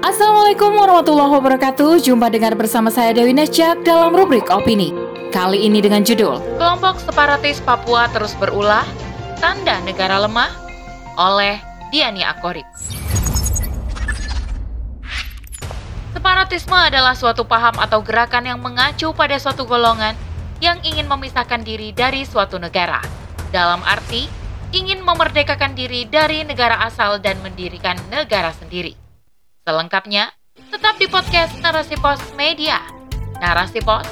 Assalamualaikum warahmatullahi wabarakatuh. Jumpa dengan bersama saya Dewi Nesjak dalam rubrik opini. Kali ini dengan judul Kelompok separatis Papua terus berulah, tanda negara lemah oleh Diani Akorip. Separatisme adalah suatu paham atau gerakan yang mengacu pada suatu golongan yang ingin memisahkan diri dari suatu negara. Dalam arti, ingin memerdekakan diri dari negara asal dan mendirikan negara sendiri. Selengkapnya, tetap di podcast Narasi Pos Media. Narasi Pos,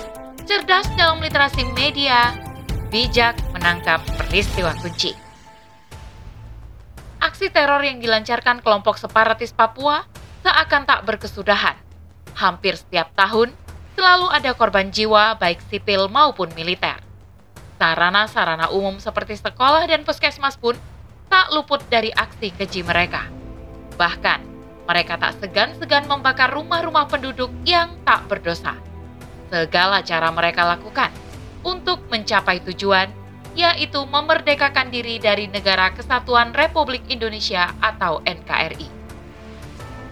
cerdas dalam literasi media, bijak menangkap peristiwa kunci. Aksi teror yang dilancarkan kelompok separatis Papua seakan tak berkesudahan. Hampir setiap tahun, selalu ada korban jiwa baik sipil maupun militer. Sarana-sarana umum seperti sekolah dan puskesmas pun tak luput dari aksi keji mereka. Bahkan, mereka tak segan-segan membakar rumah-rumah penduduk yang tak berdosa. Segala cara mereka lakukan untuk mencapai tujuan, yaitu memerdekakan diri dari Negara Kesatuan Republik Indonesia atau NKRI.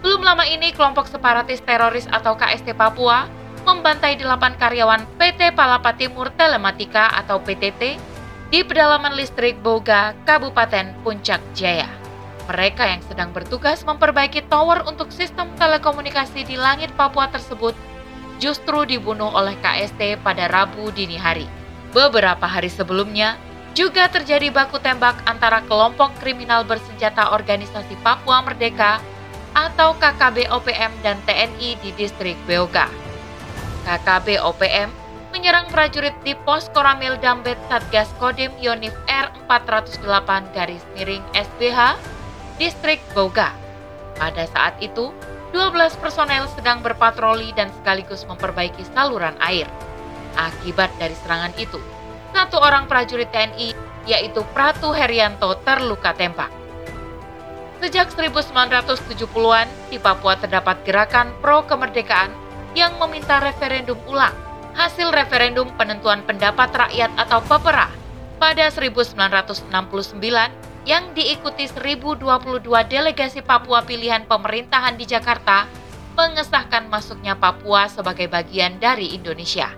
Belum lama ini, kelompok separatis teroris atau KST Papua membantai delapan karyawan PT Palapa Timur Telematika atau PTT di pedalaman listrik Boga, Kabupaten Puncak Jaya. Mereka yang sedang bertugas memperbaiki tower untuk sistem telekomunikasi di langit Papua tersebut justru dibunuh oleh KST pada Rabu dini hari. Beberapa hari sebelumnya, juga terjadi baku tembak antara kelompok kriminal bersenjata Organisasi Papua Merdeka atau KKB OPM dan TNI di distrik Beoga. KKB OPM menyerang prajurit di pos Koramil Dambet Satgas Kodim Yonif R408 garis miring SBH distrik Boga. Pada saat itu, 12 personel sedang berpatroli dan sekaligus memperbaiki saluran air. Akibat dari serangan itu, satu orang prajurit TNI, yaitu Pratu Herianto, terluka tembak. Sejak 1970-an, di Papua terdapat gerakan pro kemerdekaan yang meminta referendum ulang hasil referendum penentuan pendapat rakyat atau PEPERA pada 1969 yang diikuti 1022 delegasi Papua pilihan pemerintahan di Jakarta mengesahkan masuknya Papua sebagai bagian dari Indonesia.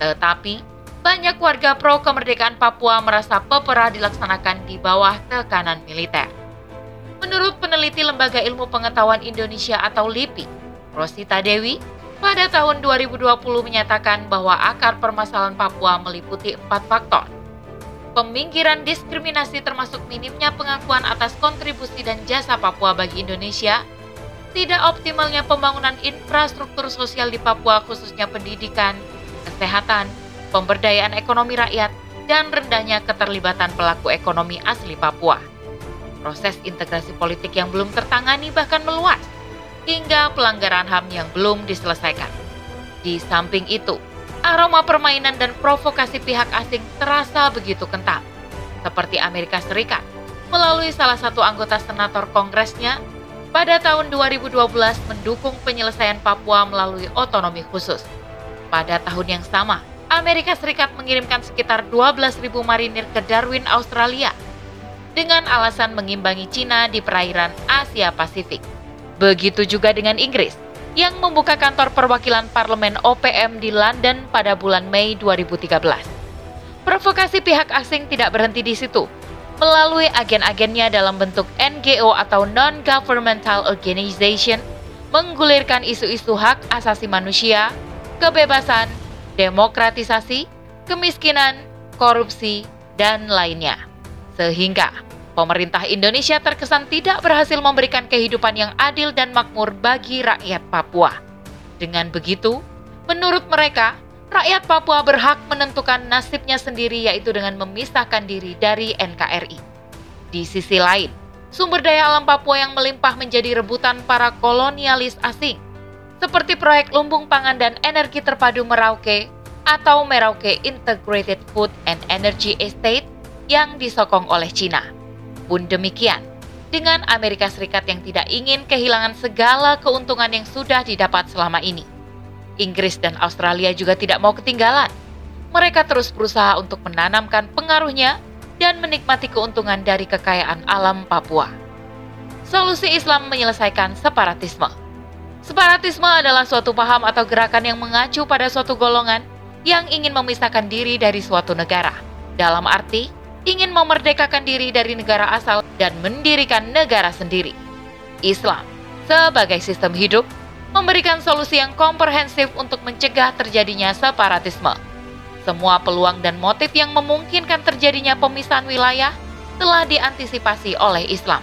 Tetapi, banyak warga pro kemerdekaan Papua merasa pepera dilaksanakan di bawah tekanan militer. Menurut peneliti Lembaga Ilmu Pengetahuan Indonesia atau LIPI, Rosita Dewi, pada tahun 2020 menyatakan bahwa akar permasalahan Papua meliputi empat faktor – Peminggiran diskriminasi termasuk minimnya pengakuan atas kontribusi dan jasa Papua bagi Indonesia, tidak optimalnya pembangunan infrastruktur sosial di Papua khususnya pendidikan, kesehatan, pemberdayaan ekonomi rakyat, dan rendahnya keterlibatan pelaku ekonomi asli Papua. Proses integrasi politik yang belum tertangani bahkan meluas, hingga pelanggaran HAM yang belum diselesaikan. Di samping itu, aroma permainan dan provokasi pihak asing terasa begitu kental, seperti Amerika Serikat melalui salah satu anggota senator kongresnya pada tahun 2012 mendukung penyelesaian Papua melalui otonomi khusus. Pada tahun yang sama, Amerika Serikat mengirimkan sekitar 12.000 marinir ke Darwin, Australia dengan alasan mengimbangi Cina di perairan Asia Pasifik. Begitu juga dengan Inggris yang membuka kantor perwakilan parlemen OPM di London pada bulan Mei 2013. Provokasi pihak asing tidak berhenti di situ. Melalui agen-agennya dalam bentuk NGO atau Non-Governmental Organization, menggulirkan isu-isu hak asasi manusia, kebebasan, demokratisasi, kemiskinan, korupsi, dan lainnya. Sehingga pemerintah Indonesia terkesan tidak berhasil memberikan kehidupan yang adil dan makmur bagi rakyat Papua. Dengan begitu, menurut mereka, rakyat Papua berhak menentukan nasibnya sendiri yaitu dengan memisahkan diri dari NKRI. Di sisi lain, sumber daya alam Papua yang melimpah menjadi rebutan para kolonialis asing, seperti proyek lumbung pangan dan energi terpadu Merauke atau Merauke Integrated Food and Energy Estate yang disokong oleh Cina pun demikian, dengan Amerika Serikat yang tidak ingin kehilangan segala keuntungan yang sudah didapat selama ini. Inggris dan Australia juga tidak mau ketinggalan. Mereka terus berusaha untuk menanamkan pengaruhnya dan menikmati keuntungan dari kekayaan alam Papua. Solusi Islam menyelesaikan separatisme. Separatisme adalah suatu paham atau gerakan yang mengacu pada suatu golongan yang ingin memisahkan diri dari suatu negara. Dalam arti, ingin memerdekakan diri dari negara asal dan mendirikan negara sendiri. Islam, sebagai sistem hidup, memberikan solusi yang komprehensif untuk mencegah terjadinya separatisme. Semua peluang dan motif yang memungkinkan terjadinya pemisahan wilayah telah diantisipasi oleh Islam.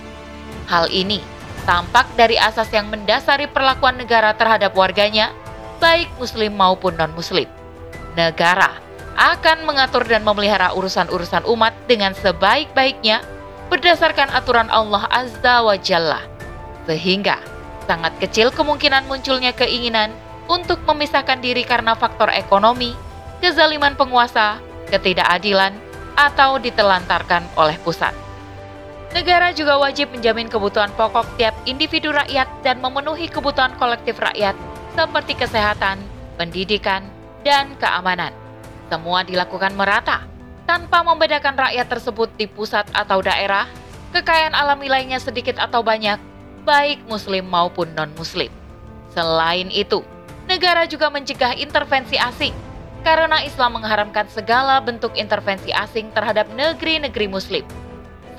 Hal ini tampak dari asas yang mendasari perlakuan negara terhadap warganya, baik Muslim maupun non-Muslim. Negara akan mengatur dan memelihara urusan-urusan umat dengan sebaik-baiknya berdasarkan aturan Allah Azza wa Jalla, sehingga sangat kecil kemungkinan munculnya keinginan untuk memisahkan diri karena faktor ekonomi, kezaliman penguasa, ketidakadilan, atau ditelantarkan oleh pusat. Negara juga wajib menjamin kebutuhan pokok tiap individu rakyat dan memenuhi kebutuhan kolektif rakyat seperti kesehatan, pendidikan, dan keamanan. Semua dilakukan merata, tanpa membedakan rakyat tersebut di pusat atau daerah, kekayaan alam wilayahnya sedikit atau banyak, baik muslim maupun non-muslim. Selain itu, negara juga mencegah intervensi asing, karena Islam mengharamkan segala bentuk intervensi asing terhadap negeri-negeri muslim.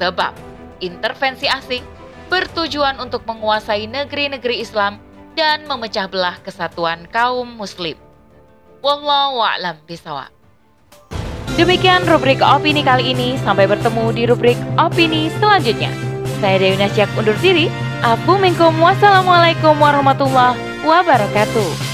Sebab, intervensi asing bertujuan untuk menguasai negeri-negeri Islam dan memecah belah kesatuan kaum muslim. Wallahu a'lam bisawab. Demikian rubrik opini kali ini. Sampai bertemu di rubrik opini selanjutnya. Saya Dewi Nasyak undur diri. Assalamualaikum warahmatullahi wabarakatuh.